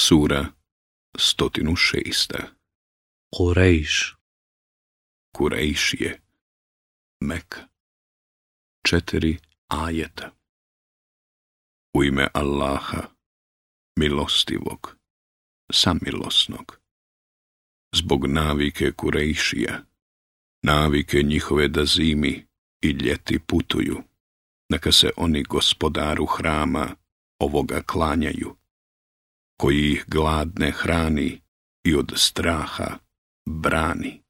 Sura 106. Kurejš Kurejš je Mek Četiri ajeta U ime Allaha Milostivog Samilosnog Zbog navike Kurejšija Navike njihove da zimi i ljeti putuju Neka se oni gospodaru hrama ovoga klanjaju koji ih gladne hrani i od straha brani.